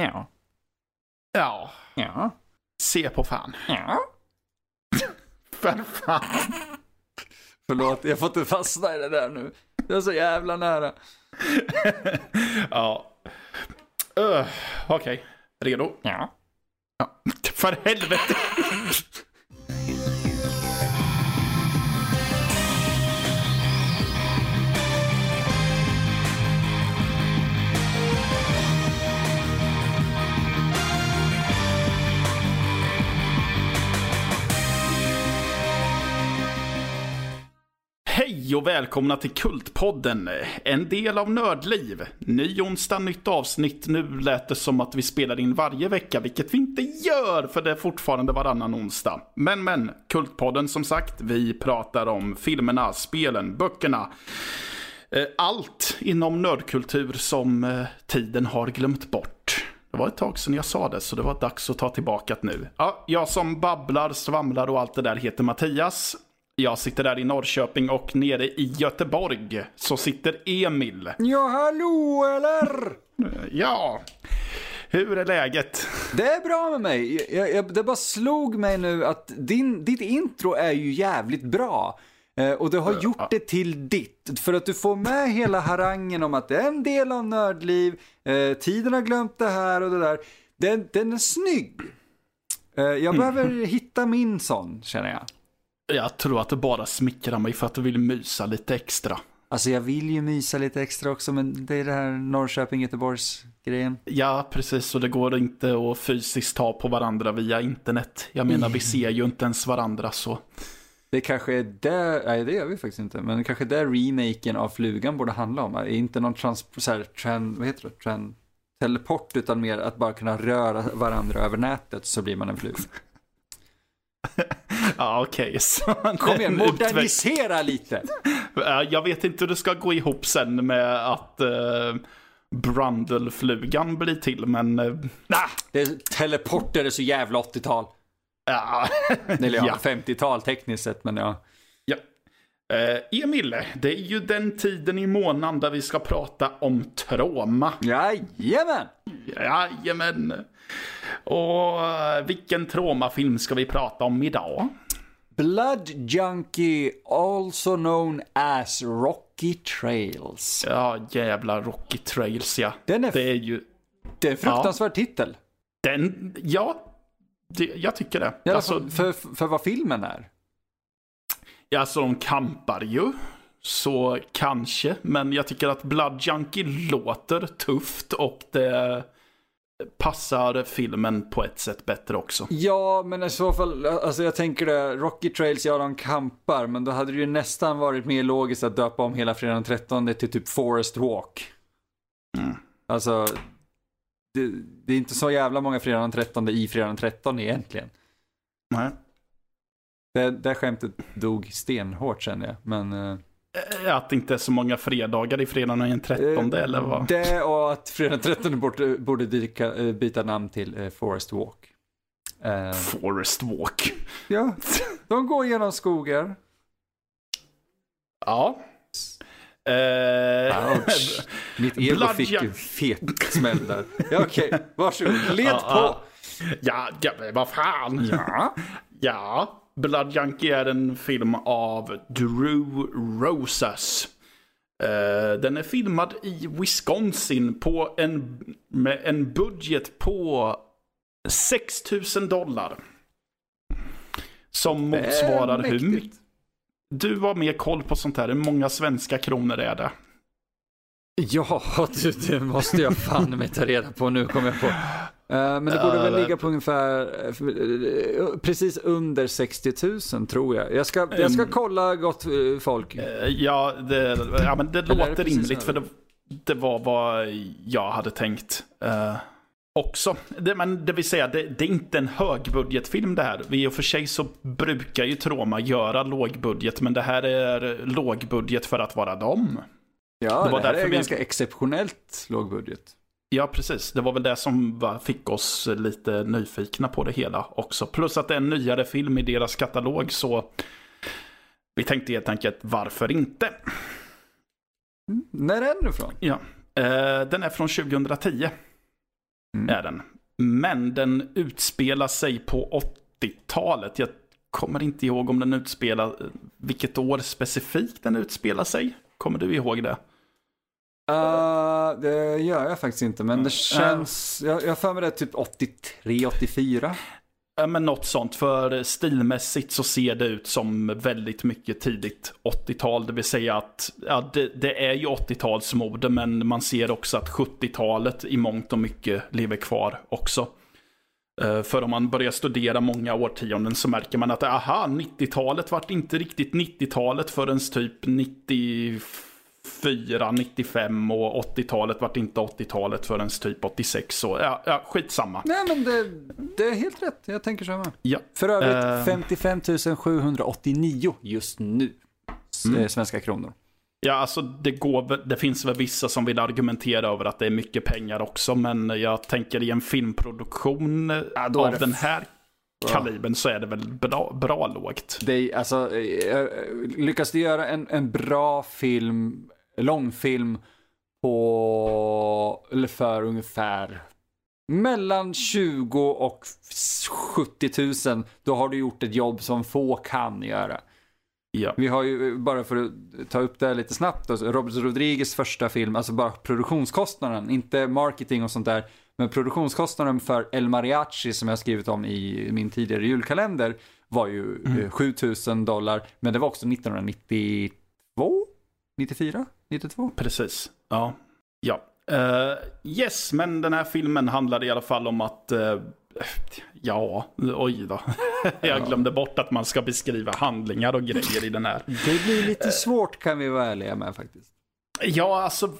Ja. Ja, Ja. se på fan. Ja. För fan. Förlåt, jag får inte fastna i det där nu. Det är så jävla nära. ja. Uh, Okej, redo? Ja. För helvete. Hej och välkomna till Kultpodden, en del av Nördliv. Ny onsdag, nytt avsnitt. Nu lät det som att vi spelar in varje vecka, vilket vi inte gör, för det är fortfarande varannan onsdag. Men, men, Kultpodden som sagt, vi pratar om filmerna, spelen, böckerna. Eh, allt inom nördkultur som eh, tiden har glömt bort. Det var ett tag sedan jag sa det, så det var dags att ta tillbaka det nu. Ja, jag som babblar, svamlar och allt det där heter Mattias. Jag sitter där i Norrköping och nere i Göteborg så sitter Emil. Ja, hallå eller? Ja, hur är läget? Det är bra med mig. Jag, jag, det bara slog mig nu att din, ditt intro är ju jävligt bra. Eh, och du har gjort det till ditt. För att du får med hela harangen om att det är en del av nördliv. Eh, tiden har glömt det här och det där. Den, den är snygg. Eh, jag behöver hitta min sån, känner jag. Jag tror att du bara smickrar mig för att du vill mysa lite extra. Alltså jag vill ju mysa lite extra också, men det är det här Norrköping-Göteborgs-grejen. Ja, precis. Och det går inte att fysiskt ta på varandra via internet. Jag menar, vi ser ju inte ens varandra så. Det kanske är det, nej det gör vi faktiskt inte, men kanske är det remaken av Flugan borde handla om. Inte någon trans, så här, tran, vad heter det, tran, teleport, utan mer att bara kunna röra varandra över nätet så blir man en fluga. Ja, okej. så Kom igen, modernisera lite! Ja, Jag vet inte hur det ska gå ihop sen med att uh, Brundle-flugan blir till, men... Uh, Det teleporter är så jävla 80-tal. ja. Eller ja, Ja. 50-tal tekniskt sett, men ja. ja. Eh, Emil, det är ju den tiden i månaden där vi ska prata om trauma. Jajamän! Jajamän. Och eh, vilken traumafilm ska vi prata om idag? Blood Junkie, also known as Rocky Trails. Ja, jävla Rocky Trails ja. Den är, Det är ju det är en fruktansvärd titel. den, ja. Det, jag tycker det. Alla Alltså, fall för, för vad filmen är. Ja, alltså de kampar ju. Så kanske, men jag tycker att Blood Junkie låter tufft och det passar filmen på ett sätt bättre också. Ja, men i så fall, alltså jag tänker det, Rocky Trails, ja de kampar, men då hade det ju nästan varit mer logiskt att döpa om hela fredagen den 13 till typ Forest Walk. Mm. Alltså, det, det är inte så jävla många fredagen den 13 i fredagen den 13 egentligen. Nej. Det, det skämtet dog stenhårt känner jag, men... eh, Eh, Att det inte är så många fredagar i fredagen den 13 eh, eller vad? Det och att fredagen den 13 borde, borde dyka, eh, byta namn till Forest Walk. Eh, Forest Walk. ja, de går genom skogar. Ja. Eh, Ouch. Mitt ego Blood fick en fet smäll där. Ja, Okej, varsågod. Led Ja, på. ja. ja, vad fan. Ja. Ja, Blood Junkie är en film av Drew Rosas. Eh, den är filmad i Wisconsin på en, med en budget på 6 000 dollar. Som motsvarar hur mycket... Du har mer koll på sånt här. Hur många svenska kronor är det? Ja, du, det måste jag fan med ta reda på nu, kommer jag på. Eh, men det borde väl ligga på ungefär, eh, precis under 60 000 tror jag. Jag ska, jag ska Mm. kolla gott eh, folk. Eh, Ja, det, ja men det låter rimligt för det, det var vad jag hade tänkt. eh, också. Det, men det vill säga, det, det är inte en högbudgetfilm det här. I och för sig så brukar ju Troma göra lågbudget, men det här är lågbudget för att vara dem. Ja, det det, här är vi- ganska exceptionellt låg budget. Ja, precis. Det var väl det som var, fick oss lite nyfikna på det hela också. Plus att det är en nyare film i deras katalog, så vi tänkte helt enkelt, varför inte? När är den ifrån? Ja. Eh, den är från 2010. Mm. Är den. Men den utspelar sig på 80-talet. Jag kommer inte ihåg om den utspelar, vilket år specifikt den utspelar sig. Kommer du ihåg det? Uh, det gör jag faktiskt inte, men det mm. känns, jag har för mig det typ 83, 84. Ja, men något sånt. För stilmässigt så ser det ut som väldigt mycket tidigt 80-tal. Det vill säga att ja, det, det är ju 80-talsmode, men man ser också att 70-talet i mångt och mycket lever kvar också. Eh, för om man börjar studera många årtionden så märker man att aha, 90-talet vart inte riktigt 90-talet förrän typ 94 94, 95 och 80-talet vart inte 80-talet förrän typ 86. Så ja, ja, skitsamma. Nej men det, det är helt rätt, jag tänker så med. Ja. För övrigt uh... 55 789 just nu. Mm. Eh, svenska kronor. Ja, alltså det, går, det finns väl vissa som vill argumentera över att det är mycket pengar också, men jag tänker i en filmproduktion ja, av den här kalibern så är det väl bra, bra lågt. Det är, alltså, eh, lyckas du göra en, en bra film långfilm på, eller för ungefär mellan 20 och 70 000, då har du gjort ett jobb som få kan göra. Ja. Vi har ju, bara för att ta upp det lite snabbt, då, Robert Rodriguez första film, alltså bara produktionskostnaden, inte marketing och sånt där, men produktionskostnaden för El Mariachi som jag skrivit om i min tidigare julkalender var ju mm. 7000 dollar, men det var också 1992, 94? 92? Precis, ja. Ja. Uh, yes, men den här filmen handlade i alla fall om att uh, Ja, oj då. Jag glömde bort att man ska beskriva handlingar och grejer i den här. Det blir lite svårt kan vi vara ärliga med faktiskt. Ja, alltså.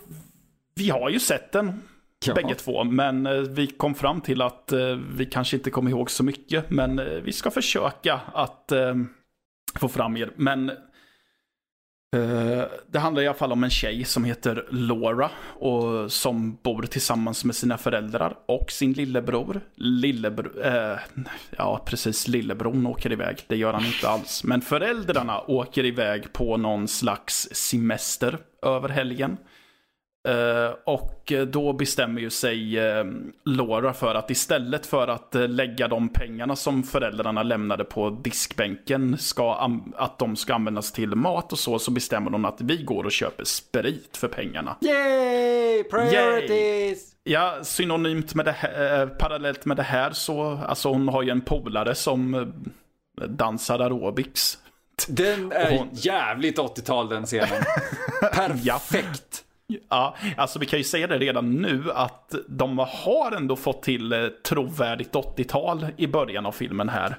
Vi har ju sett den. Ja. Bägge två, men eh, vi kom fram till att vi kanske inte kommer ihåg så mycket. Men vi ska försöka att få fram er. Men Eh, Eh, det handlar i alla fall om en tjej som heter Laura och som bor tillsammans med sina föräldrar och sin lillebror. Lillebror, eh, ja precis, lillebror åker iväg. Det gör han inte alls. Men föräldrarna åker iväg på någon slags semester över helgen. Uh, och då bestämmer ju sig uh, Laura för att istället för att uh, lägga de pengarna som föräldrarna lämnade på diskbänken, ska att de ska användas till mat och så, så bestämmer hon att vi går och köper sprit för pengarna. Yay! Priorities! Yay! Ja, synonymt med det här, parallellt med det här så, alltså hon har ju en polare som dansar aerobics. Den är hon... jävligt 80-tal den scenen. Perfekt. Ja, alltså vi kan ju säga det redan nu att de har ändå fått till eh, trovärdigt 80-tal i början av filmen här.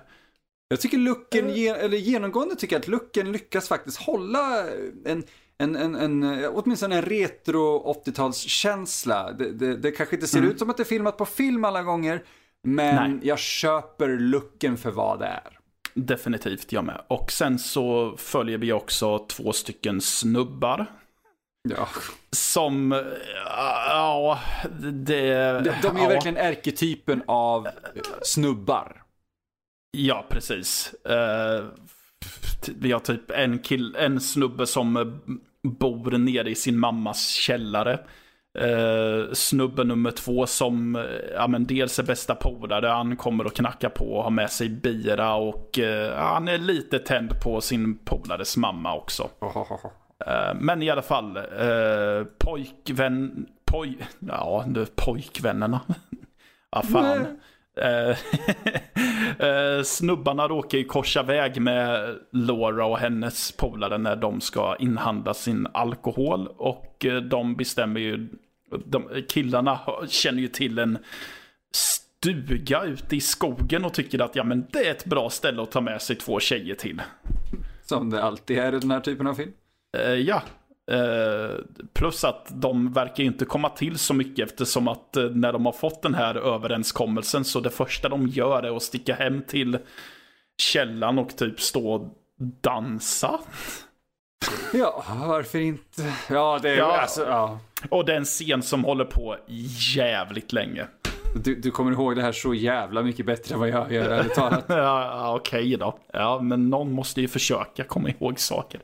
Jag tycker looken, eller genomgående tycker jag att looken lyckas faktiskt hålla en, en, en, en åtminstone en retro 80-talskänsla. Det, det, det, kanske inte ser mm. ut som att det är filmat på film alla gånger, men Nej. jag köper looken för vad det är. Definitivt, jag med. Och sen så följer vi också två stycken snubbar Ja. Som, ja, det... De, de är ja. verkligen ärketypen av snubbar. Ja, precis. Uh, vi har typ en, kill, en snubbe som bor nere i sin mammas källare. Uh, snubbe nummer två som, ja men dels är bästa polare, han kommer och knackar på och har med sig bira och uh, han är lite tänd på sin polares mamma också. Oh. Eh, men i alla fall, uh, pojkvän... Poj... Ja, pojkvännerna. Vad fan. Uh, snubbarna råkar ju korsa väg med Laura och hennes polare när de ska inhandla sin alkohol. Och de bestämmer ju, de, killarna känner ju till en stuga ute i skogen och tycker att ja men det är ett bra ställe att ta med sig två tjejer till. Som det alltid är i den här typen av film. Uh, ja. Uh, plus att de verkar inte komma till så mycket eftersom att uh, när de har fått den här överenskommelsen så det första de gör är att sticka hem till källan och typ stå och dansa. Ja, varför inte? Ja, det är ja. Alltså, ja. Och det är en scen som håller på jävligt länge. Du, du kommer ihåg det här så jävla mycket bättre än vad jag gör, ärligt talat. ja, okej okay då. Ja, men någon måste ju försöka komma ihåg saker.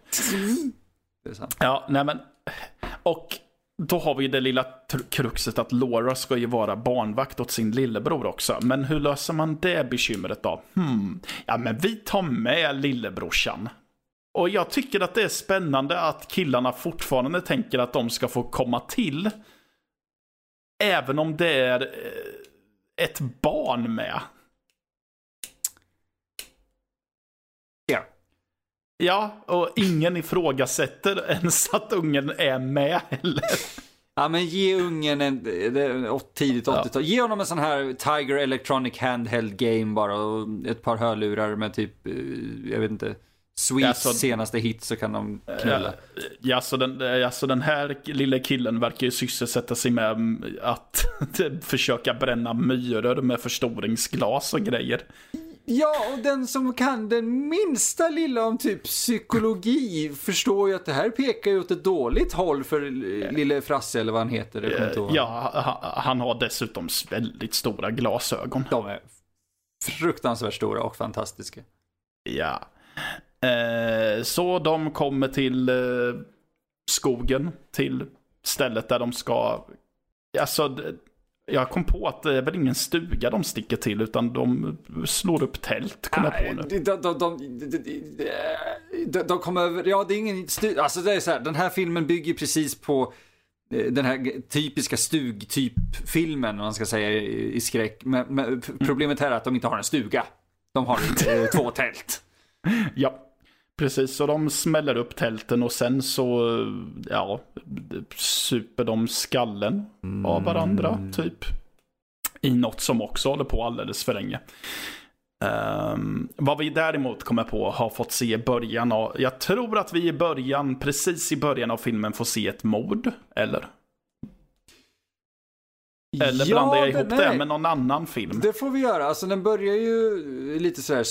Det är sant. Ja, nej men. Och då har vi det lilla kruxet att Laura ska ju vara barnvakt åt sin lillebror också. Men hur löser man det bekymret då? Hmm, ja men vi tar med lillebrorsan. Och jag tycker att det är spännande att killarna fortfarande tänker att de ska få komma till. Även om det är eh, ett barn med. Ja. Ja, och ingen ifrågasätter ens att ungen är med heller. Ja men ge ungen en, tidigt 80-tal, ja. ge honom en sån här Tiger Electronic Handheld Game bara och ett par hörlurar med typ, eh, jag vet inte, Sweets ja, senaste hit så kan de knulla. Ja, så den, alltså den här lilla killen verkar ju sysselsätta sig med att försöka bränna myror med förstoringsglas och grejer. Ja, och den som kan den minsta lilla om typ psykologi förstår ju att det här pekar ju åt ett dåligt håll för lille Frasse eller vad han heter. Det ja, han har dessutom väldigt stora glasögon. De är fruktansvärt stora och fantastiska. Ja. Eh, så de kommer till eh, skogen, till stället där de ska... Alltså, jag kom på att det är väl ingen stuga de sticker till, utan de slår upp tält, kom jag på nu. De, de, de, de, kommer över, ja det är ingen stuga, alltså det är så här, den här filmen bygger precis på eh, den här typiska stugtyp-filmen, om man ska säga, i skräck. Men, men problemet här är att de inte har en stuga. De har två tält. Ja. Precis, så de smäller upp tälten och sen så, ja, super de skallen mm. av varandra, typ. I något som också håller på alldeles för länge. Um, vad vi däremot kommer på har fått se i början av, jag tror att vi i början, precis i början av filmen får se ett mord, eller? Eller ja, blandar jag ihop det, med någon annan film? Det får vi göra. Alltså den börjar ju lite sådär,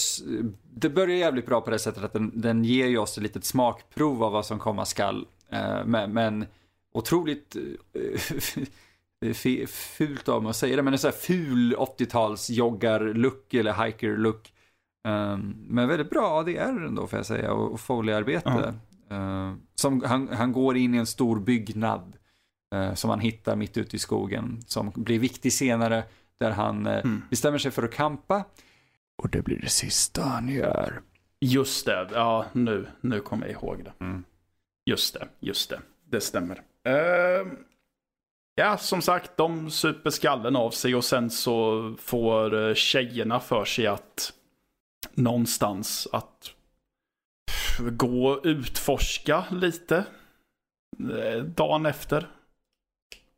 det börjar jävligt bra på det sättet att den, den ger ju oss ett litet smakprov av vad som komma skall. Uh, men, men otroligt uh, fult av mig att säga det, men en sån här ful 80-tals joggar-look eller hiker-look. Um, men väldigt bra är ändå får jag säga och, foliearbete. Uh, som han, han går in i en stor byggnad eh, som han hittar mitt ute i skogen. Som blir viktig senare där han eh, mm. bestämmer sig för att kampa. Och det blir det sista han gör. Just det, ja nu, nu kommer jag ihåg det. Mm. Just det, just det. Det stämmer. Uh, ja, som sagt, de super skallen av sig och sen så får eh, tjejerna för sig att någonstans att gå och utforska lite. Eh, dagen efter.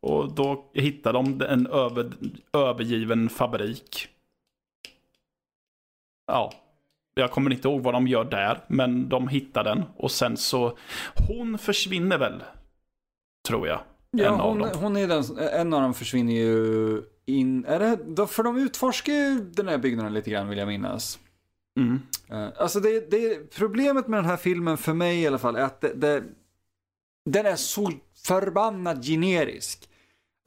Och då hittar de en över, övergiven fabrik. Ja, jag kommer inte ihåg vad de gör där, men de hittar den. Och sen så, hon försvinner väl, tror jag. Ja, hon, hon, är den, en av dem försvinner ju in, är det, för de utforskar ju den här byggnaden lite grann vill jag minnas. Mm. Uh, alltså det, det, problemet med den här filmen för mig i alla fall är att det, det, den är så förbannat generisk.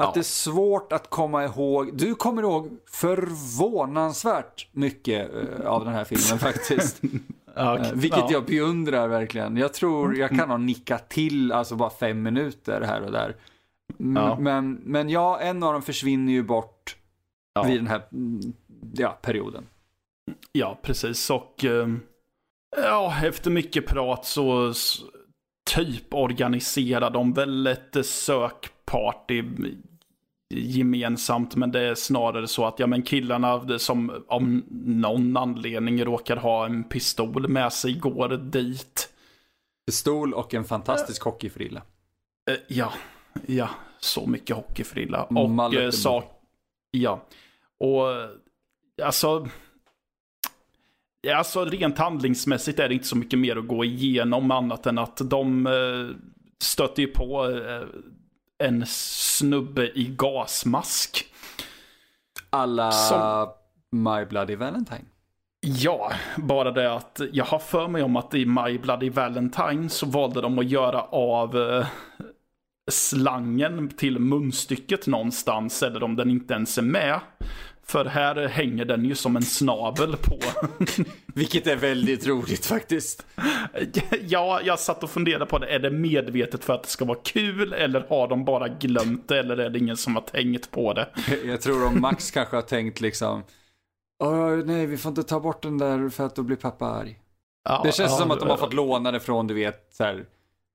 Att ja. det är svårt att komma ihåg. Du kommer ihåg förvånansvärt mycket uh, av den här filmen faktiskt. okay. uh, vilket ja. jag beundrar verkligen. Jag tror jag kan ha nickat till alltså bara fem minuter här och där. Men, men ja, en av dem försvinner ju bort vid den här ja, perioden. Ja, precis. Och uh, ja, efter mycket prat så typ organiserar de väl ett sökparty gemensamt, men det är snarare så att ja, men killarna som av någon anledning råkar ha en pistol med sig går dit. Pistol och en fantastisk uh, hockeyfrilla. Uh, ja, ja, så mycket hockeyfrilla. Och uh, sak, ja, och alltså, alltså rent handlingsmässigt är det inte så mycket mer att gå igenom annat än att de uh, stöter ju på en snubbe i gasmask. Alla Som... My Bloody Valentine. Ja, bara det att jag har för mig om att i My Bloody Valentine så valde de att göra av eh, slangen till munstycket någonstans, eller om den inte ens är med. För här hänger den ju som en snabel på. Vilket är väldigt roligt faktiskt. ja, jag satt och funderade på det. Är det medvetet för att det ska vara kul eller har de bara glömt det eller är det ingen som har tänkt på det? Jag tror om Max kanske har tänkt liksom nej, vi får inte ta bort den där för att då blir pappa arg. Ja, det känns ja, som att de har fått låna det från, du vet, så här,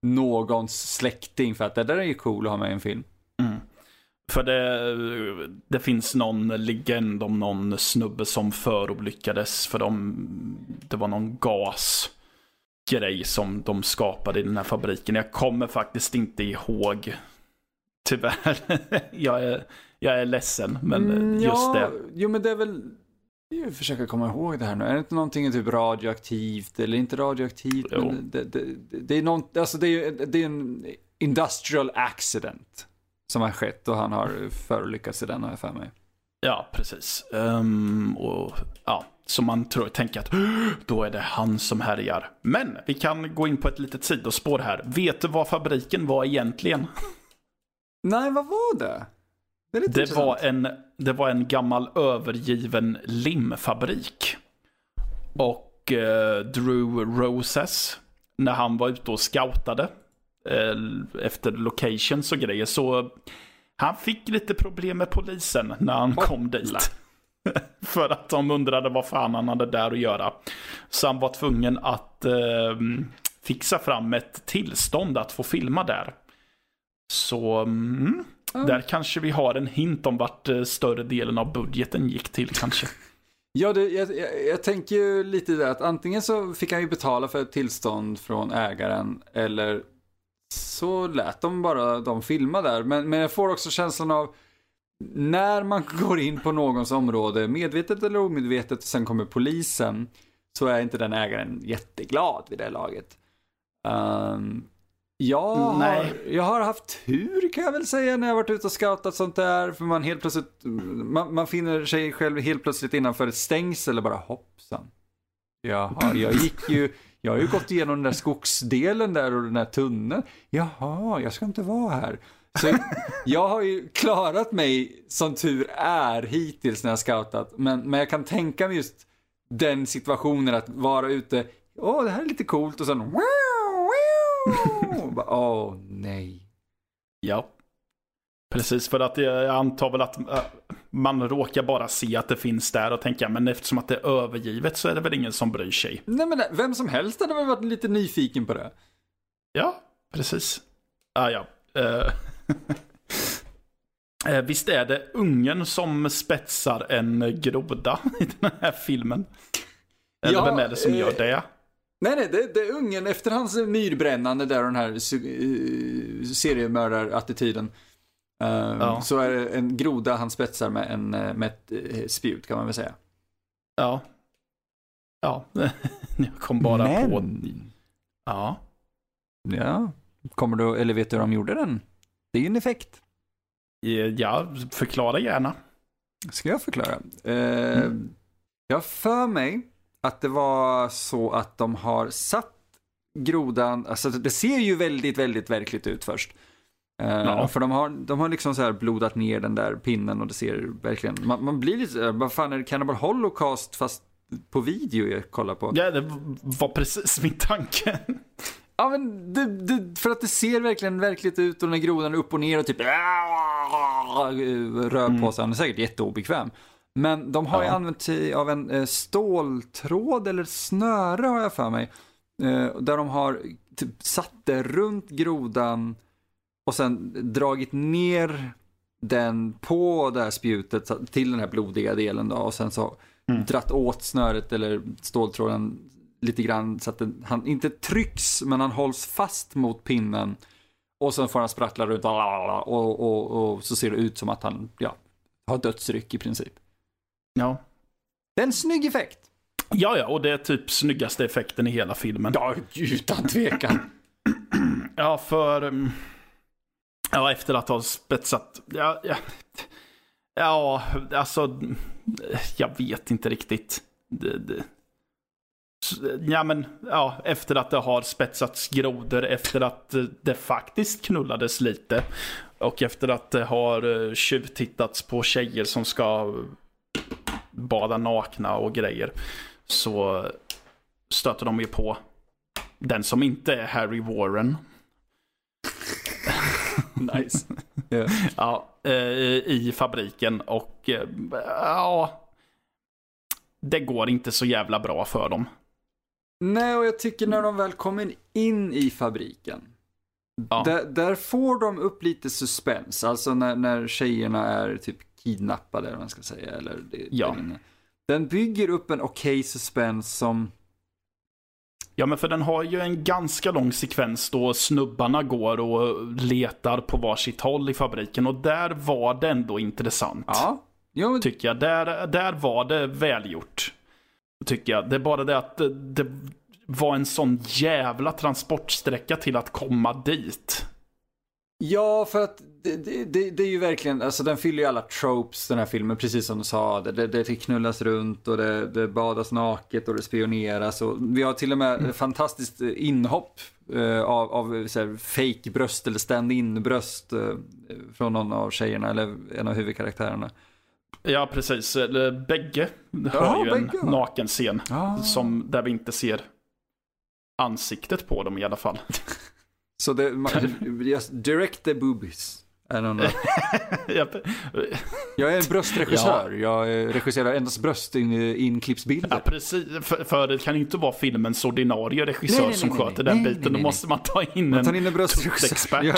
någons släkting för att det där är ju cool att ha med i en film. Mm. För det, det finns någon legend om någon snubbe som förolyckades för de, det var någon gasgrej som de skapade i den här fabriken. Jag kommer faktiskt inte ihåg. Tyvärr. jag, är, jag är ledsen, men Mm, just ja, det. Jo, men det är väl... Jag försöker komma ihåg det här nu. Är det inte någonting typ radioaktivt eller inte radioaktivt? Jo. Men det, det, det, det är någon, alltså det är, det är en industrial accident som har skett och han har förolyckats i den har jag för mig. Ja, precis. Ehm, och ja, så man tror, tänker att då är det han som härjar. Men vi kan gå in på ett litet sidospår här. Vet du vad fabriken var egentligen? Nej, vad var det? Det, Det intressant. var, en, det var en gammal övergiven limfabrik. Och eh, Drew Roses, när han var ute och scoutade efter locations och grejer, så han fick lite problem med polisen när han kom dit. För att de undrade vad fan han hade där att göra. Så han var tvungen att eh, fixa fram ett tillstånd att få filma där. Så mm, där kanske vi har en hint om vart eh, större delen av budgeten gick till kanske. Ja, det, jag, jag, jag tänker ju lite där att antingen så fick han ju betala för ett tillstånd från ägaren eller så lät de bara dem filma där. Men, men jag får också känslan av när man går in på någons område, medvetet eller omedvetet, och sen kommer polisen, så är inte den ägaren jätteglad vid det laget. Um, jag, har, Nej. jag har haft tur kan jag väl säga när jag varit ute och scoutat sånt där. För man helt plötsligt, man, man finner sig själv helt plötsligt innanför ett stängsel och bara hoppsan. Jaha, jag gick ju, jag har ju gått igenom den där skogsdelen där och den där tunneln. Jaha, jag ska inte vara här. Så jag har ju klarat mig som tur är hittills när jag scoutat. Men, men jag kan tänka mig just den situationen att vara ute, åh det här är lite coolt och sen wow, wow. Åh nej. Ja. Precis, för att jag antar väl att äh, man råkar bara se att det finns där och tänka, men eftersom att det är övergivet så är det väl ingen som bryr sig. Nej men vem som helst hade väl varit lite nyfiken på det. Ja, precis. Ah, ja. Eh, eh, Visst är det ungen som spetsar en groda i den här filmen? Eller Ja, vem är det som eh, gör det? Nej, nej, det, det är ungen efter hans myrbrännande där den här uh, seriemördarattityden. Uh, Ja. Så är det en groda han spetsar med, en, eh, med ett eh, spjut kan man väl säga. Ja. Ja, jag kom bara på... Ja. Ja, kommer du, eller vet du hur de gjorde den? Det är ju en effekt. Eh, Ja, förklara gärna. Ska jag förklara? Eh, Jag har för mig att det var så att de har satt grodan, alltså det ser ju väldigt, väldigt verkligt ut först. Eh, Ja. För de har, de har liksom så här blodat ner den där pinnen och det ser verkligen, man, man blir lite vad fan är det Cannibal Holocaust fast på video jag kollar på? Ja, det var precis min tanke. Ja men det, det, för att det ser verkligen verkligt ut och den här grodan är upp och ner och typ rör på sig. Han är säkert jätteobekväm. Men de har ju Ja. använt sig av en eh, ståltråd eller snöre har jag för mig. Eh, där de har typ satt det runt grodan och sen dragit ner den på det här spjutet till den här blodiga delen då och sen så Mm. dratt åt snöret eller ståltråden lite grann så att den, han inte trycks men han hålls fast mot pinnen och sen får han sprattla runt och, och, och, och så ser det ut som att han ja, har dödsryck i princip. Ja. Det är en snygg effekt. Ja, ja, och det är typ snyggaste effekten i hela filmen. Ja, utan tvekan. Ja, för... mm, Ja, efter att ha spetsat... Ja, ja, ja alltså... Jag vet inte riktigt. Det, det. Ja, men ja, efter att det har spetsats grodor, efter att det faktiskt knullades lite. Och efter att det har eh, tjuvtittats på tjejer som ska bada nakna och grejer. Så stöter de ju på den som inte är Harry Warren. Nice. Yeah. Ja, eh, i fabriken och eh, ja, det går inte så jävla bra för dem. Nej, och jag tycker när de väl kommer in i fabriken. Ja. Där, där får de upp lite suspens. Alltså när, när tjejerna är typ kidnappade, eller vad man ska säga. Eller det, Ja. Den bygger upp en okej suspens som... Ja, men för den har ju en ganska lång sekvens då snubbarna går och letar på varsitt håll i fabriken och där var det ändå intressant. Ja. Jo, men, Tycker jag. Där, där var det välgjort. Tycker jag. Det är bara det att det, det var en sån jävla transportsträcka till att komma dit. Ja, för att det, det, det, är ju verkligen, alltså den fyller ju alla tropes den här filmen, precis som du sa. Det, det, knullas runt och det, badas naket och det spioneras. Och vi har till och med Mm. fantastiskt eh, inhopp eh, av, av så här, fake bröst eller stand-in bröst eh, från någon av tjejerna eller en av huvudkaraktärerna. Ja, precis. Eller Bägge har Ja, ju en bägge. nakenscen. Ah. Som, där vi inte ser ansiktet på dem i alla fall. Så det, just direct the boobies. I don't know. Jag- är en bröstregissör. Jag eh, regisserar endast bröst in, inklippsbilder. Ja, precis. För, för det kan inte vara filmens ordinarie regissör Nej, nej, som nej, sköter nej. den Nej, biten. nej, Då nej, måste man ta in Man tar en in en bröstregissör. tuttexpert. Ja.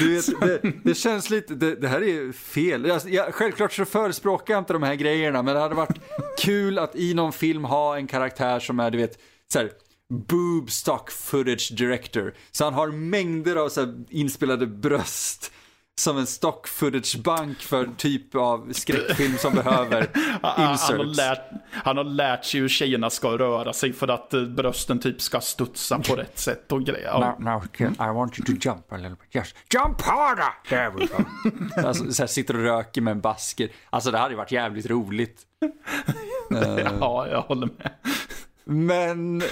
Du vet, det, det känns lite, det, det här är fel. Jag, jag, självklart så förespråkar jag inte de här grejerna, men det hade varit kul att i någon film ha en karaktär som är, du vet, så här, boob stock footage director. Så han har mängder av så här, inspelade bröst. Som en stock footage bank för typ av skräckfilm som behöver Han, han, har inserts. lärt, han har lärt sig hur tjejerna ska röra sig för att eh, brösten typ ska studsa på rätt sätt och grejer. Now, now I want you to jump a little bit. Yes. Jump harder! There we go. alltså, så här, sitter och röker med en basker. Alltså det hade ju varit jävligt roligt. ja, jag håller med. Men, eh,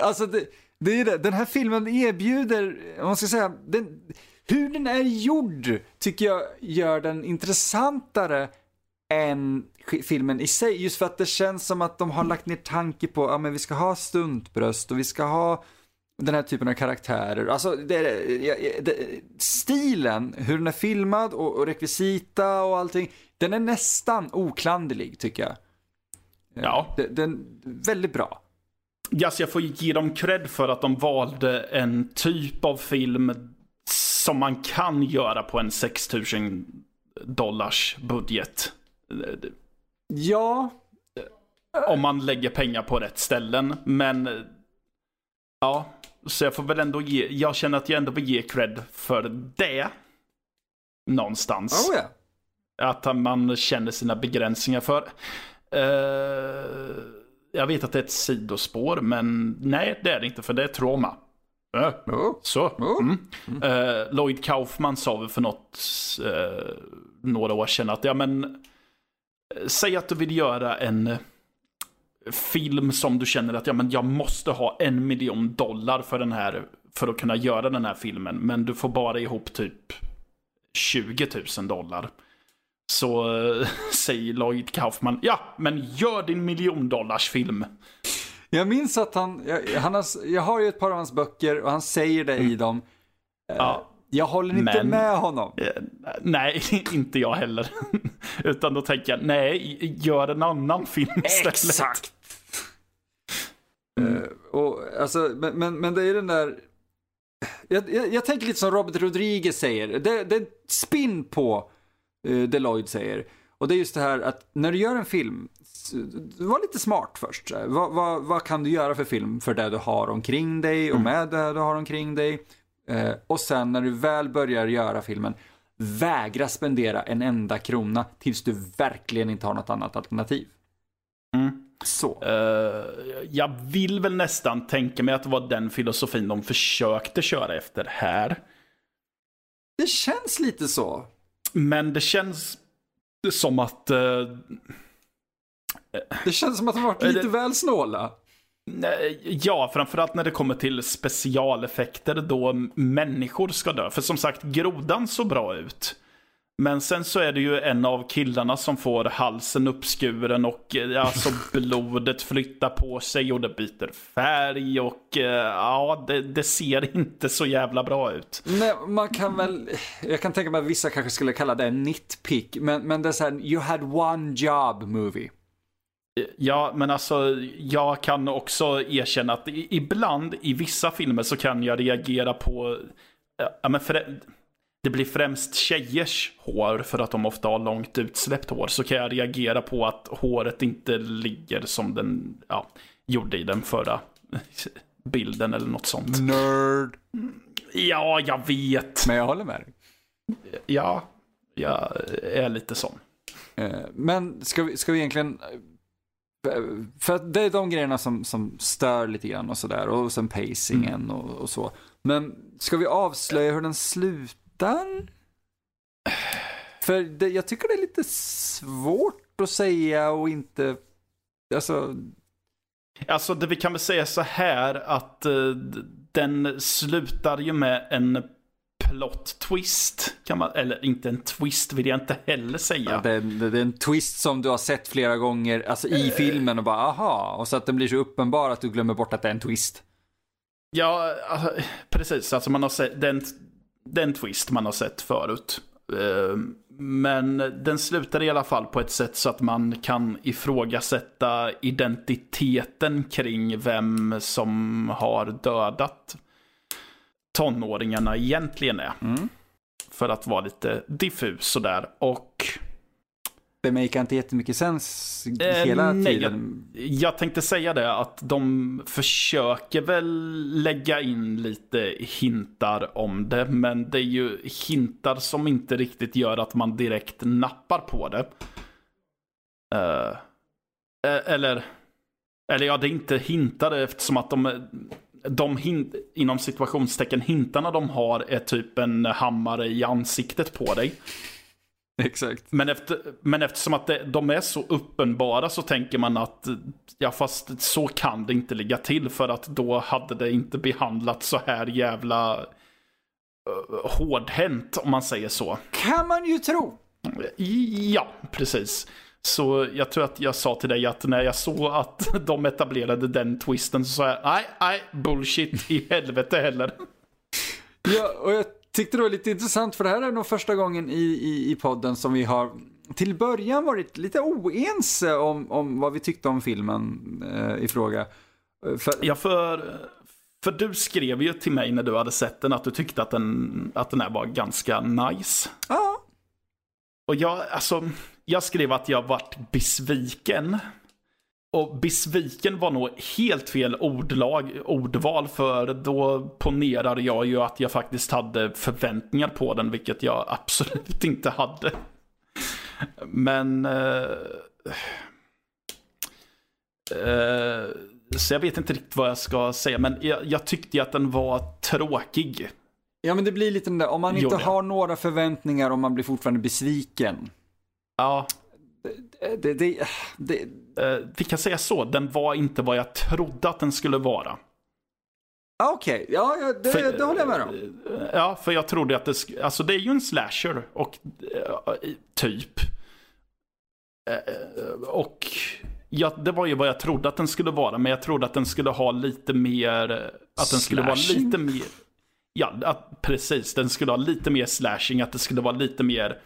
alltså det, det är det. Den här filmen erbjuder, om man ska säga, den, hur den är gjord tycker jag gör den intressantare än filmen i sig. Just för att det känns som att de har lagt ner tanke på, ja men vi ska ha stuntbröst och vi ska ha den här typen av karaktärer. Alltså det, det, det, stilen, hur den är filmad och, och rekvisita och allting. Den är nästan oklanderlig tycker jag. Ja. Den, den väldigt bra. Yes, jag får ge dem cred för att de valde en typ av film som man kan göra på en 6000 dollars budget. Ja, Om man lägger pengar på rätt ställen. Men ja, så jag får väl ändå ge, jag känner att jag ändå vill ge cred för det. Någonstans. oh ja. Att man känner sina begränsningar för. Eh, jag vet att det är ett sidospår, men nej, det är det inte, för det är trauma. Oh. så. Mm. Eh, Lloyd Kaufman sa väl för något, några år sedan att, ja men, säg att du vill göra en film som du känner att, ja men jag måste ha en miljon dollar för den här, för att kunna göra den här filmen, men du får bara ihop typ 20 000 dollar. Så eh, säger Lloyd Kaufman, ja men gör din miljondollarsfilm. Jag minns att han, jag, han har, jag har ju ett par av hans böcker och han säger det i dem. Eh, Ja. Jag håller inte Men- med honom. Eh, Nej, inte jag heller. Utan då tänker jag, nej, gör en annan film istället. Eh, och, alltså, men, men, men det är den där... Jag, jag, jag tänker lite som Robert Rodriguez säger. Det, det är en spin på uh, det Lloyd säger. Och det är just det här att när du gör en film, var lite smart först. Vad, vad, vad kan du göra för film för det du har omkring dig och med det du har omkring dig? Eh, och sen när du väl börjar göra filmen, vägra spendera en enda krona tills du verkligen inte har något annat alternativ. Mm. Så. Eh, jag vill väl nästan tänka mig att det var den filosofin de försökte köra efter här. Det känns lite så. Men det känns som att... eh, Det känns som att de varit Är lite det- väl snåla. nej, ja, framförallt när det kommer till specialeffekter då människor ska dö. För som sagt, grodan såg bra ut. Men sen så är det ju en av killarna som får halsen uppskuren och eh, alltså blodet flyttar på sig och det byter färg och eh, ja, det, det, ser inte så jävla bra ut. Nej, man kan väl, jag kan tänka mig att vissa kanske skulle kalla det en nitpick, men, men det är såhär, you had one job movie. Ja, men alltså jag kan också erkänna att ibland i vissa filmer så kan jag reagera på, ja men för, det blir främst tjejers hår för att de ofta har långt utsläppt hår. Så kan jag reagera på att håret inte ligger som den ja, gjorde i den förra bilden eller något sånt. Nerd. Ja, jag vet. Men jag håller med dig. Ja, jag är lite sån. Eh, men ska vi, ska vi egentligen... Eh, för det är de grejerna som, som stör lite grann och sådär. Och sen pacingen mm. och, och så. Men ska vi avslöja hur den slutar? Ettan? För det, jag tycker det är lite svårt att säga och inte, alltså. Alltså det vi kan väl säga så här att uh, den slutar ju med en plot twist. Kan man, eller inte en twist vill jag inte heller säga. Ja, det, är, det, är en twist som du har sett flera gånger, alltså i uh, filmen och bara aha. Och så att den blir så uppenbar att du glömmer bort att det är en twist. Ja, alltså, precis. Alltså man har sett, den, den twist man har sett förut. Ehm, men den slutar i alla fall på ett sätt så att man kan ifrågasätta identiteten kring vem som har dödat tonåringarna egentligen är. Mm. För att vara lite diffus sådär. Och det makar inte jättemycket sens eh, hela nej, tiden. Jag, jag, tänkte säga det att de försöker väl lägga in lite hintar om det. Men det är ju hintar som inte riktigt gör att man direkt nappar på det. Uh, eller, eller ja, det är inte hintar eftersom att de, de hint, inom situationstecken hintarna de har är typ en hammare i ansiktet på dig. Exakt. Men, efter, men eftersom att det, de är så uppenbara så tänker man att ja fast så kan det inte ligga till för att då hade det inte behandlats så här jävla uh, hårdhänt om man säger så. Kan man ju tro. Ja, precis. Så jag tror att jag sa till dig att när jag såg att de etablerade den twisten så sa jag nej, nej, bullshit i helvete heller. Ja, och jag tyckte det var lite intressant för det här är nog första gången i, i, i podden som vi har till början varit lite oense om, om vad vi tyckte om filmen eh, i fråga. För... Ja, för, för du skrev ju till mig när du hade sett den att du tyckte att den, att den här var ganska nice. Ja. Och jag, alltså, jag skrev att jag vart besviken. Och besviken var nog helt fel ordlag, ordval för då ponerar jag ju att jag faktiskt hade förväntningar på den, vilket jag absolut inte hade. Men... Eh, eh, så jag vet inte riktigt vad jag ska säga, men jag, jag tyckte att den var tråkig. Ja, men det blir lite den där, om man inte har några förväntningar och man blir fortfarande besviken. Ja. Det, det, det, eh, vi kan säga så, den var inte vad jag trodde att den skulle vara. Ah, okej, okay. ja, ja det, för, det håller jag med om. Eh, ja, för jag trodde att det alltså det är ju en slasher och uh, typ. Och ja, det var ju vad jag trodde att den skulle vara, men jag trodde att den skulle ha lite mer, att den skulle slashing? vara lite mer, ja, att, precis, den skulle ha lite mer slashing, att det skulle vara lite mer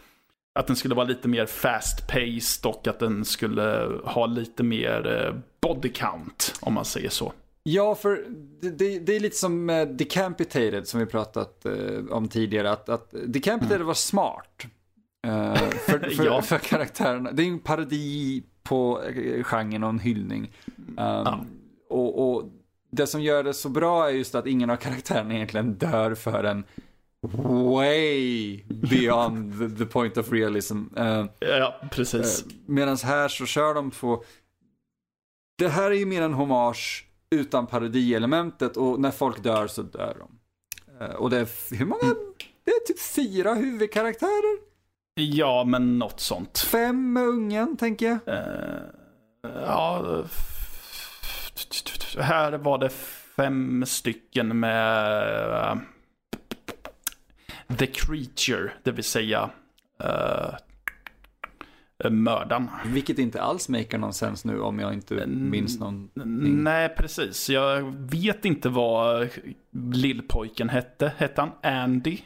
att den skulle vara lite mer fast-paced och att den skulle ha lite mer eh, body count, om man säger så. Ja, för det, det är lite som Decapitated som vi pratat uh, om tidigare. Att, att Decapitated mm. var smart. Uh, för, för, ja. för karaktärerna. Det är en parodi på genren och en hyllning. Um, ja. och, och, det som gör det så bra är just att ingen av karaktärerna egentligen dör för en way beyond the, the point of realism. Uh, ja, precis. Uh, Medan här så kör de på... Det här är ju mer en hommage utan parodielementet och när folk dör så dör de. Uh, och det är, hur många? Det är typ fyra huvudkaraktärer. Ja, men något sånt. Fem med ungen, tänker jag. ja, här var det fem stycken med The Creature, det vill säga uh, mördaren. Vilket inte alls maker någon sens nu om jag inte minns någon. Nej, precis. Jag vet inte vad lillpojken hette. Hette han Andy?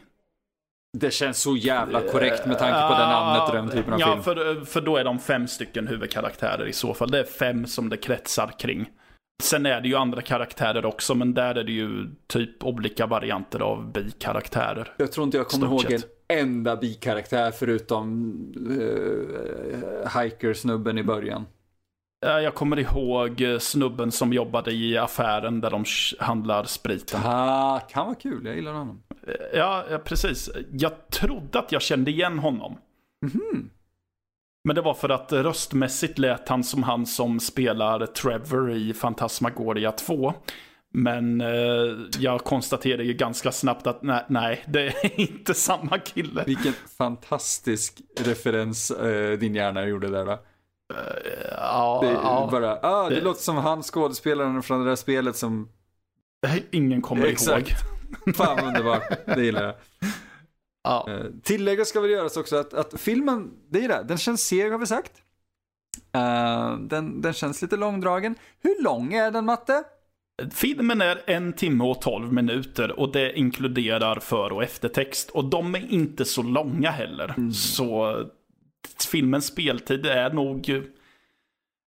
Det känns så jävla korrekt med tanke på det namnet och den typen av ja, film. För, för då är de fem stycken huvudkaraktärer i så fall. Det är fem som det kretsar kring. Sen är det ju andra karaktärer också, men där är det ju typ olika varianter av bikaraktärer. Jag tror inte jag kommer ihåg en enda bikaraktär förutom uh, hiker-snubben i början. Jag kommer ihåg snubben som jobbade i affären där de handlar sprit. Ah, kan vara kul, jag gillar honom. Ja, precis. Jag trodde att jag kände igen honom. Mm. Men det var för att röstmässigt lät han som han som spelar Trevor i Fantasmagoria 2. Men eh, jag konstaterade ju ganska snabbt att nej, nej, det är inte samma kille. Vilken fantastisk referens eh, din hjärna gjorde där då. Uh, ja, det, ja, bara, ah, det, det låter som han skådespelaren från det där spelet som... Ingen kommer Exakt. ihåg. Fan underbart, det gillar jag. Ja. Uh, tilläggas ska väl göras också att, att filmen, det är det, den känns seg har vi sagt. Uh, den, den känns lite långdragen. Hur lång är den Matte? Filmen är en timme och tolv minuter och det inkluderar för och eftertext. Och de är inte så långa heller. Mm. Så filmens speltid är nog,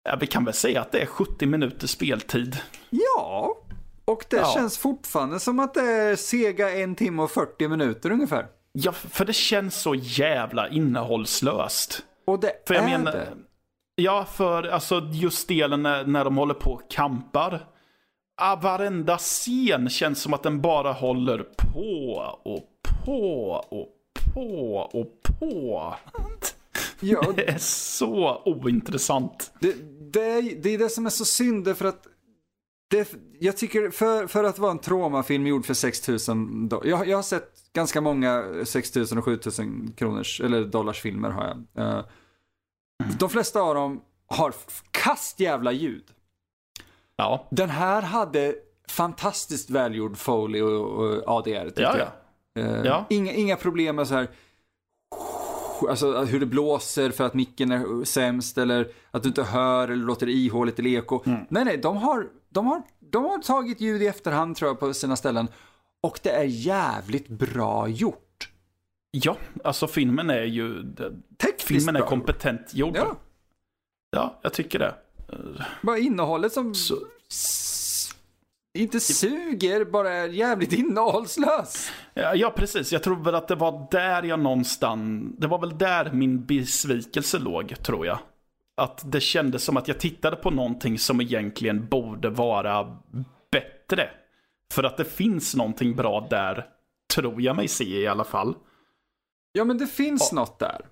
ja, vi kan väl säga att det är 70 minuters speltid. Ja, och det ja. känns fortfarande som att det är sega en timme och 40 minuter ungefär. Ja, för det känns så jävla innehållslöst. Och det för jag är menar, det. Ja, för alltså just delen när, när de håller på och kampar. Ah, varenda scen känns som att den bara håller på och på och på och på. Ja, det är så ointressant. Det, det, är, det är det som är så synd, för att det, jag tycker för, för att vara en traumafilm gjord för 6000 dollar. Jag, jag har sett ganska många 6000 och 7000 kronors, eller dollars filmer har jag. Uh, mm. De flesta av dem har kast jävla ljud. Ja. Den här hade fantastiskt välgjord Foley och, och ADR tyckte ja, jag. Uh, ja. inga, inga problem med så här alltså hur det blåser för att micken är sämst eller att du inte hör eller låter ihåligt eller eko. Mm. Nej, nej, de har, de, har, de har tagit ljud i efterhand tror jag på sina ställen och det är jävligt bra gjort. Ja, alltså filmen är ju... Tekniskt filmen är bra kompetent gjord. Ja. ja, jag tycker det. Bara innehållet som... Så... Inte suger, bara är jävligt innehållslös. Ja, ja, precis. Jag tror väl att det var där jag någonstans... Det var väl där min besvikelse låg, tror jag. Att det kändes som att jag tittade på någonting som egentligen borde vara bättre. För att det finns någonting bra där, tror jag mig se i alla fall. Ja, men det finns ja. något där.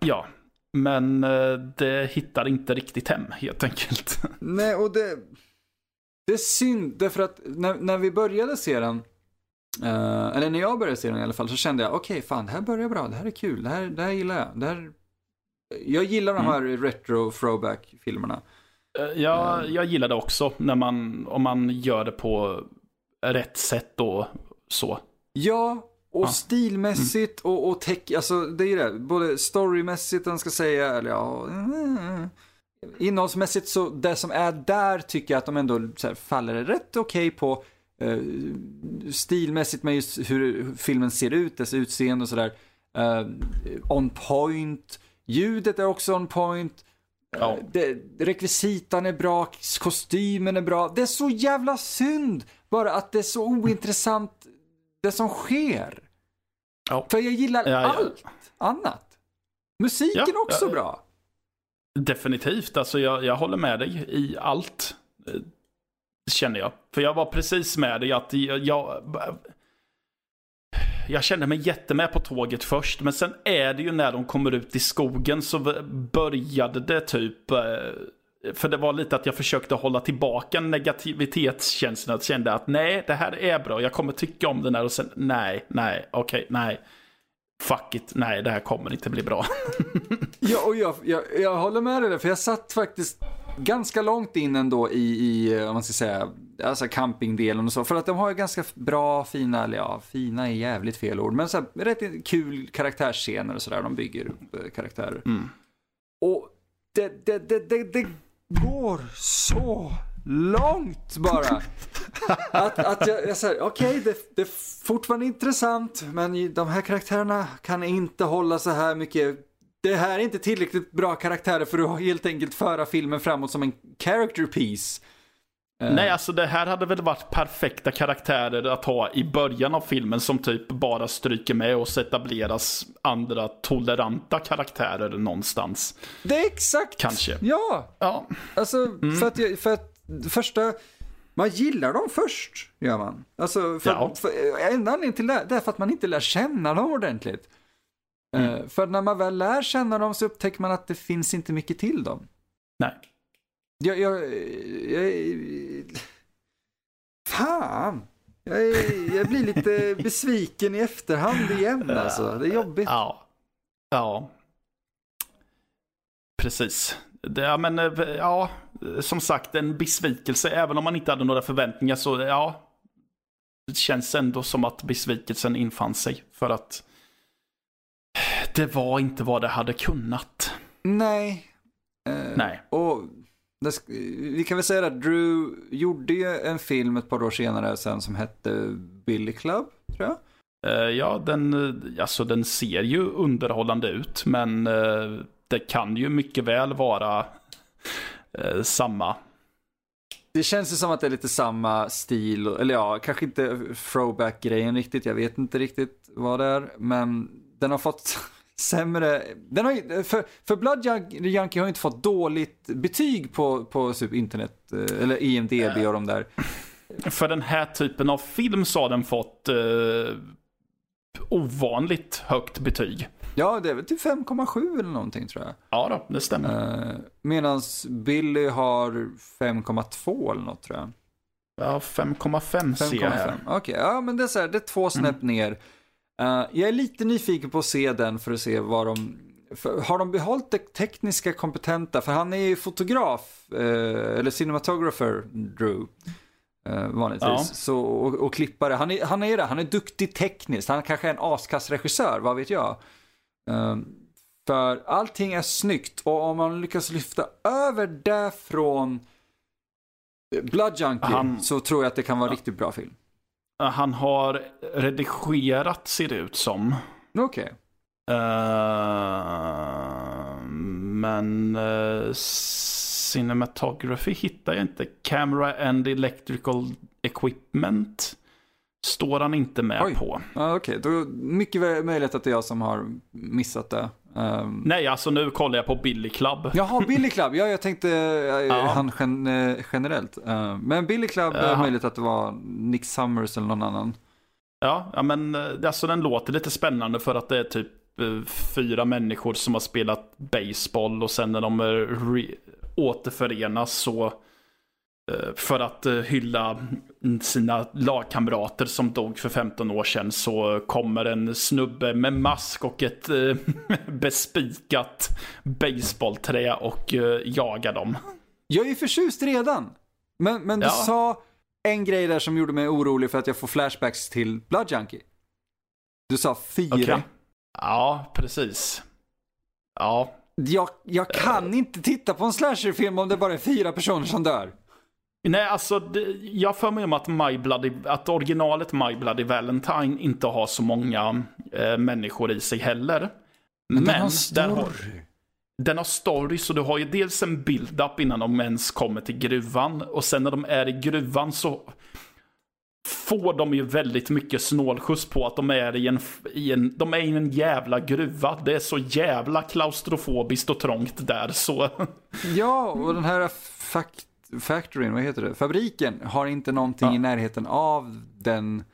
Ja, men eh, det hittar inte riktigt hem, helt enkelt. Nej, och det... Det är synd, därför att när, när vi började se den, uh, eller när jag började se den i alla fall, så kände jag okej, okay, fan, det här börjar bra, det här är kul, det här, det här gillar jag. Det här... Jag gillar de här mm. retro throwback filmerna. Uh, ja, jag gillar det också, när man, om man gör det på rätt sätt och så. Ja, och ja. stilmässigt mm. och, och tech, alltså det är ju det, både storymässigt, den ska säga, eller ja, innehållsmässigt så, det som är där tycker jag att de ändå här, faller rätt okej okay på. Eh, stilmässigt med just hur filmen ser ut, dess utseende och sådär. Eh, on point. Ljudet är också on point. Ja. Det, rekvisitan är bra, kostymen är bra. Det är så jävla synd bara att det är så ointressant det som sker. Ja. För jag gillar ja, allt annat. Musiken också bra. Definitivt, alltså jag, jag håller med dig i allt. Eh, känner jag. För jag var precis med dig att jag, jag, jag kände mig jättemed på tåget först. Men sen är det ju när de kommer ut i skogen så började det typ eh, för det var lite att jag försökte hålla tillbaka negativitetskänslan. Jag kände att nej, det här är bra. Jag kommer tycka om den här och sen nej, nej, okej, okay, nej. Fuck it, nej, det här kommer inte bli bra. ja, och jag, jag, jag håller med dig där, för jag satt faktiskt ganska långt in ändå i, i eh, om man ska säga, alltså campingdelen och så. För att de har ju ganska bra, fina, eller ja, fina är jävligt fel ord, men så här, rätt kul karaktärsscener och sådär. De bygger upp eh, karaktärer. Mm. Och det, det, det, det, det går så långt bara. Att, att jag, jag säger, okej, okay, det, det är fortfarande intressant, men de här karaktärerna kan inte hålla så här mycket. Det här är inte tillräckligt bra karaktärer för att helt enkelt föra filmen framåt som en character piece. Nej, alltså det här hade väl varit perfekta karaktärer att ha i början av filmen som typ bara stryker med och etableras andra toleranta karaktärer någonstans. Det är exakt. Kanske. Ja. Ja. Alltså, mm. för, att, för att första, man gillar dem först, gör man. Alltså, för, ja. för, en anledning till det, det är för att man inte lär känna dem ordentligt. Mm. Uh, för när man väl lär känna dem så upptäcker man att det finns inte mycket till dem. Nej. Jag, jag, jag, fan. Jag, jag blir lite besviken i efterhand igen alltså. Det är jobbigt. Ja. Ja. Precis. Det, ja, men ja, som sagt en besvikelse. Även om man inte hade några förväntningar så ja. Det känns ändå som att besvikelsen infann sig. För att det var inte vad det hade kunnat. Nej. Eh, Nej. Och vi kan väl säga att Drew gjorde en film ett par år senare sen som hette Billy Club, tror jag. Uh, ja, den, alltså, den ser ju underhållande ut, men uh, det kan ju mycket väl vara samma. Det känns ju som att det är lite samma stil, eller ja, kanske inte throwback-grejen riktigt, jag vet inte riktigt vad det är, men den har fått sämre. Den har, för, för Blood Yankee har inte fått dåligt betyg på, på typ internet, eh, eller IMDB och de där. För den här typen av film så har den fått eh, ovanligt högt betyg. Ja, det är väl typ 5,7 eller någonting tror jag. Ja då, det stämmer. Eh, Medan Billy har 5,2 eller något tror jag. Ja, 5,5 ser jag här. Okej, okay, ja men det är så här, det är två snäpp mm. ner. Uh, jag är lite nyfiken på att se den för att se vad de... har de behållit det tekniska kompetenta? För han är ju fotograf, uh, eller cinematographer, Drew. Uh, vanligtvis. Ja. Så, och, och, klippare. Han är, han är det, han är duktig tekniskt. Han kanske är en askass regissör, vad vet jag. För allting är snyggt och om man lyckas lyfta över det från Blood Junkie han... så tror jag att det kan vara ja. riktigt bra film. Han har redigerat ser det ut som. Okej. Okay. Uh, eh, men uh, cinematography hittar jag inte. Camera and electrical equipment står han inte med Oj. på. Ah, Okej, okay. då mycket möjligt att det är jag som har missat det. Um... Nej, alltså nu kollar jag på Billy Club. Jaha, Billy Club. Ja, jag tänkte ja. han gen generellt. Uh, men Billy Club, är möjligt att det var Nick Summers eller någon annan. Ja, ja men eh, alltså den låter lite spännande för att det är typ uh, fyra människor som har spelat baseball och sen när de återförenas så Eh, för att eh, hylla sina lagkamrater som dog för 15 år sedan så kommer en snubbe med mask och ett eh, bespikat baseballträ och jagar dem. Jag är förtjust redan. Men, men du ja. sa en grej där som gjorde mig orolig för att jag får flashbacks till Blood Junkie. Du sa fyra. Okay. Ja, precis. Ja. Jag, jag kan inte titta på en slasherfilm om det bara är fyra personer som dör. Nej, alltså det, jag för mig om att, My Bloody, att originalet My Bloody Valentine inte har så många eh, människor i sig heller. Men, den har story. Den har, den har story, så du har ju dels en build-up innan de ens kommer till gruvan. Och sen när de är i gruvan så får de ju väldigt mycket snålskjuts på att de är i en, i en, de är i en jävla gruva. Det är så jävla klaustrofobiskt och trångt där så. Ja, och den här fakt factoryn, vad heter det, fabriken har inte någonting ja. i närheten av den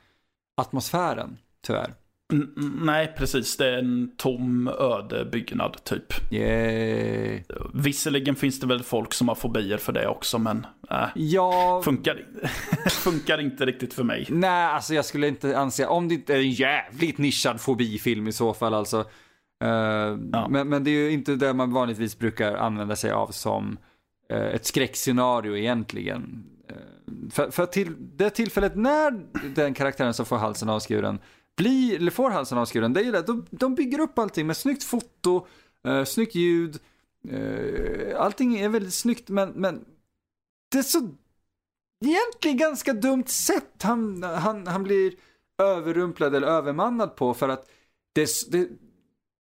atmosfären, tyvärr. N nej, precis. Det är en tom öde byggnad typ. Yay. Visserligen finns det väl folk som har fobier för det också, men äh, ja. funkar, funkar inte riktigt för mig. Nej, alltså jag skulle inte anse, om det inte är en jävligt nischad fobifilm i så fall alltså. Uh, ja. men, men det är ju inte det man vanligtvis brukar använda sig av som Eh, ett skräckscenario egentligen. Eh, för, för till det tillfället när den karaktären som får halsen avskuren blir, eller får halsen avskuren, det är ju det, de, de bygger upp allting med snyggt foto, eh, snyggt ljud, eh, allting är väldigt snyggt men, men det är så egentligen ganska dumt sätt han, han, han blir överrumplad eller övermannad på för att det, det,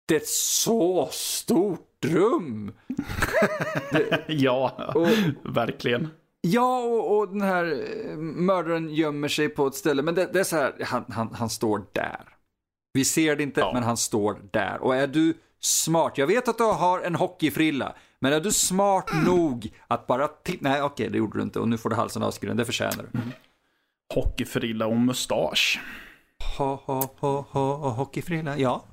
det är ett så stort rum. det, ja, och, verkligen. Ja, och, och, den här eh, mördaren gömmer sig på ett ställe, men det, det är så här, han, han, han står där. Vi ser det inte, ja. men han står där. Och är du smart, jag vet att du har en hockeyfrilla, men är du smart mm. nog att bara titta, nej okej det gjorde du inte och nu får du halsen avskuren, det förtjänar du. Mm. Hockeyfrilla och mustasch. Ha, ha, ha, ha, hockeyfrilla, ja.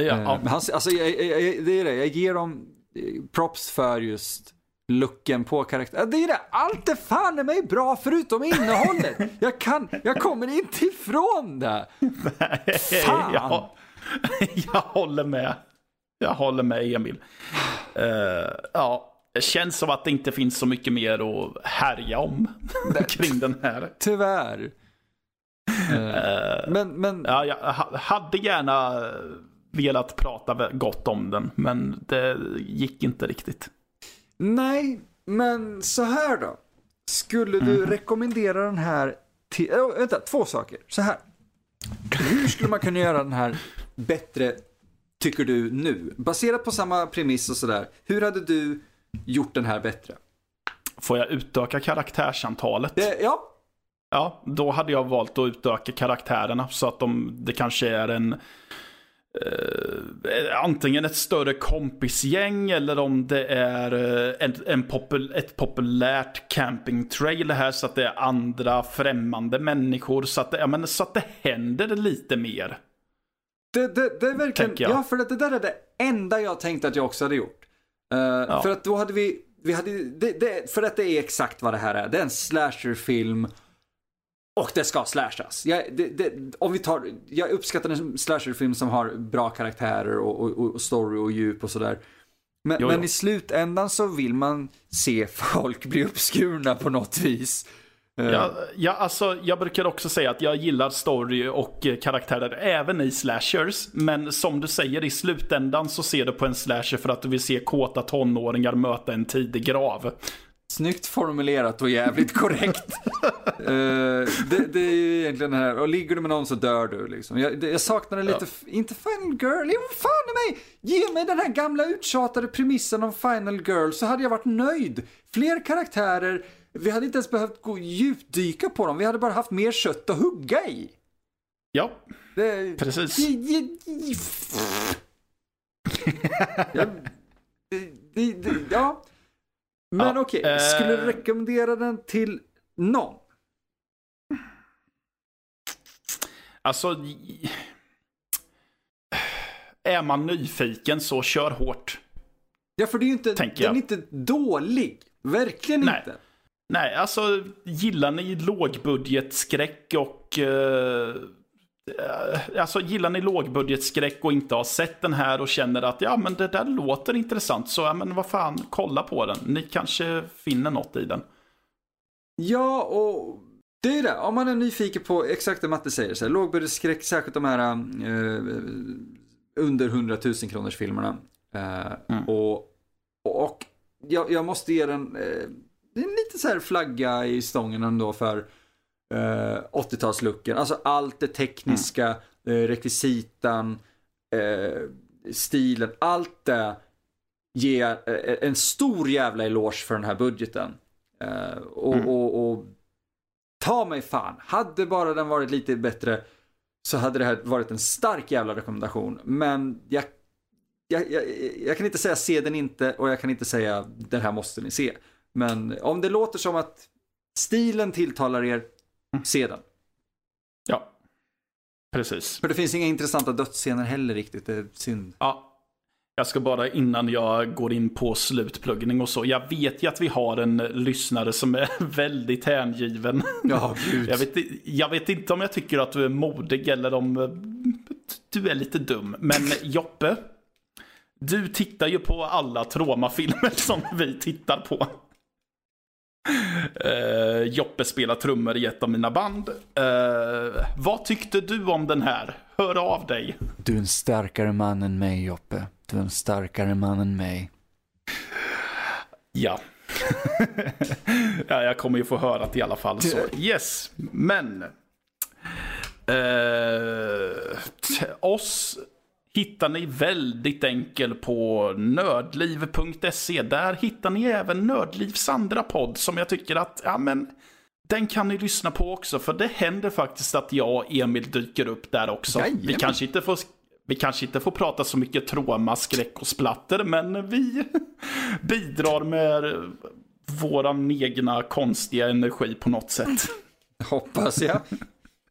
Ja, ja. Eh, men han, alltså, jag, jag, det är det, jag ger dem eh, props för just looken på karaktären. Det är det, allt är fan i mig bra förutom innehållet. Jag kan, jag kommer inte ifrån det. Nej, fan. Jag, jag håller med. Jag håller med Emil. Uh, ja, det känns som att det inte finns så mycket mer att härja om kring den här. Tyvärr. Uh, men, men... Ja, jag hade gärna velat prata gott om den, men det gick inte riktigt. Nej, men så här då. Skulle du mm. rekommendera den här till... Oh, vänta, två saker. Så här. Hur skulle man kunna göra den här bättre, tycker du, nu? Baserat på samma premiss och sådär. Hur hade du gjort den här bättre? Får jag utöka karaktärsantalet? Det, ja. Ja, då hade jag valt att utöka karaktärerna så att de, det kanske är en Uh, antingen ett större kompisgäng eller om det är uh, en, en popul ett populärt campingtrail här så att det är andra främmande människor så att det, ja, men, så att det händer lite mer. Det, det, det är verkligen, ja för det där är det enda jag tänkte att jag också hade gjort. Uh, ja. För att då hade vi, vi hade, det, det, för att det är exakt vad det här är. Det är en slasherfilm och det ska slashas. Jag, det, det, om vi tar, jag uppskattar en slasherfilm som har bra karaktärer och, och, och story och djup och sådär. Men, jo, jo. men, i slutändan så vill man se folk bli uppskurna på något vis. Eh. Ja, ja, alltså, jag brukar också säga att jag gillar story och karaktärer även i slashers. Men som du säger, i slutändan så ser du på en slasher för att du vill se kåta tonåringar möta en tidig grav. Snyggt formulerat och jävligt korrekt. uh, det, det, är ju egentligen det här, och ligger du med någon så dör du liksom. Jag, det, jag saknar lite, ja. inte Final Girl, jo fan i mig! Ge mig den här gamla uttjatade premissen om Final Girl så hade jag varit nöjd. Fler karaktärer, vi hade inte ens behövt gå djupdyka på dem, vi hade bara haft mer kött att hugga i. Ja, det, precis. ja, men ja, okej, okay. skulle du eh, rekommendera den till någon? Alltså... Är man nyfiken så kör hårt. Ja, för det är ju inte, den är inte dålig. Verkligen Nej. inte. Nej, alltså gillar ni lågbudgetskräck och uh, Eh, alltså gillar ni lågbudgetskräck och inte har sett den här och känner att ja men det där låter intressant så ja men vad fan kolla på den. Ni kanske finner något i den. Ja och det är det. Om man är nyfiken på exakt det Matte säger. Så här, lågbudgetskräck, särskilt de här uh, under 100 000 kronors filmerna. Uh, mm. Och, och jag, jag, måste ge den uh, en liten så här flagga i stången ändå för eh, 80-talslooken. Alltså allt det tekniska, mm. eh, rekvisitan, eh, stilen, allt det ger eh, en stor jävla eloge för den här budgeten. Eh, och, mm. och, och, ta mig fan, hade bara den varit lite bättre så hade det här varit en stark jävla rekommendation. Men jag, jag, jag, jag kan inte säga se den inte och jag kan inte säga den här måste ni se. Men om det låter som att stilen tilltalar er, se den. Ja, precis. För det finns inga intressanta dödsscener heller riktigt, det är synd. Ja. Jag ska bara innan jag går in på slutpluggning och så. Jag vet ju att vi har en lyssnare som är väldigt hängiven. Ja, gud. Jag vet, jag vet inte om jag tycker att du är modig eller om du är lite dum. Men Joppe, du tittar ju på alla Troma-filmer som vi tittar på. Uh, Joppe spelar trummor i ett av mina band. Uh, vad tyckte du om den här? Hör av dig. Du är en starkare man än mig, Joppe. Du är en starkare man än mig. Ja. ja, jag kommer ju få höra det i alla fall. Så yes, men. Uh, oss hittar ni väldigt enkelt på nördliv.se. Där hittar ni även Nördlivs andra podd som jag tycker att, ja men, den kan ni lyssna på också. För det händer faktiskt att jag och Emil dyker upp där också. Vi kanske inte får vi kanske inte får prata så mycket trauma, skräck och splatter, men vi bidrar med våran egna konstiga energi på något sätt. Hoppas jag.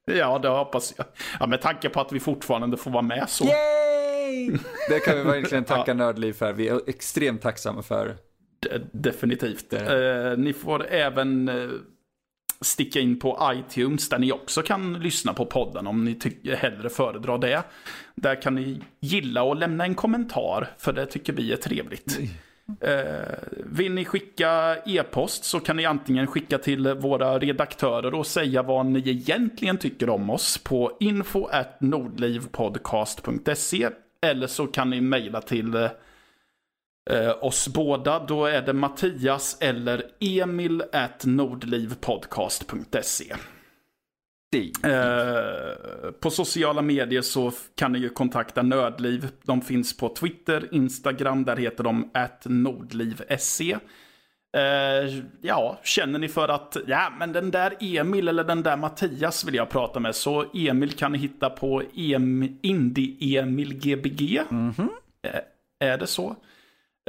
Ja, det hoppas jag. Ja, med tanke på att vi fortfarande får vara med så. Yay! Det kan vi verkligen tacka ja. Nördliv för. Vi är extremt tacksamma för. De definitivt. Eh, ni får även eh, sticka in på iTunes där ni också kan lyssna på podden om ni hellre föredrar det. Där kan ni gilla och lämna en kommentar för det tycker vi är trevligt. Eh, Eh, vill ni skicka e-post så kan ni antingen skicka till våra redaktörer och säga vad ni egentligen tycker om oss på info nordlivpodcast.se eller så kan ni mejla till eh, oss båda. Då är det Mattias eller Emil at nordlivpodcast.se. Eh, på sociala medier så kan ni ju kontakta Nördliv. De finns på Twitter, Instagram, där heter de nordliv.se. Eh, ja, känner ni för att, ja men den där Emil eller den där Mattias vill jag prata med. Så Emil kan ni hitta på em, Indie-Emil-Gbg. Mm -hmm. eh, är det så?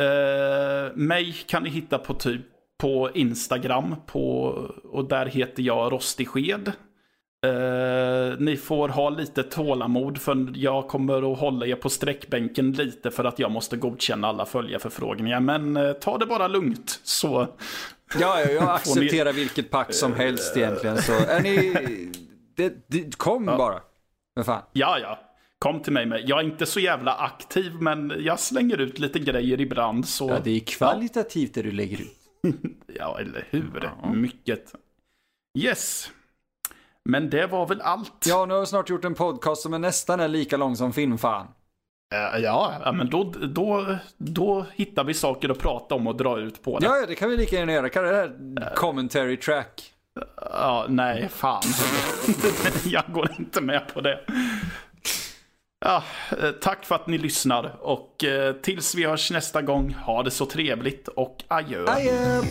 Eh, mig kan ni hitta på typ på Instagram på, och där heter jag Rostig Sked. Uh, ni får ha lite tålamod för jag kommer att hålla er på sträckbänken lite för att jag måste godkänna alla följarförfrågningar. Men uh, ta det bara lugnt så... Ja, jag accepterar ni... vilket pack som helst egentligen. Så är ni... Det, det, kom ja. bara. Men fan. Ja, ja. Kom till mig med. Jag är inte så jävla aktiv men jag slänger ut lite grejer ibland så... Ja, det är kvalitativt ja. det du lägger ut. ja, eller hur. Ja. Mycket. Yes. Men det var väl allt. Ja, nu har vi snart gjort en podcast som är nästan är lika lång som Filmfan. Uh, ja, men då, då, då hittar vi saker att prata om och dra ut på det. Ja, det kan vi lika gärna göra. Kan det här uh, commentary track? Ja, uh, nej, fan. Jag går inte med på det. Ja, tack för att ni lyssnar och tills vi hörs nästa gång, ha det så trevligt och adjö. Adjö!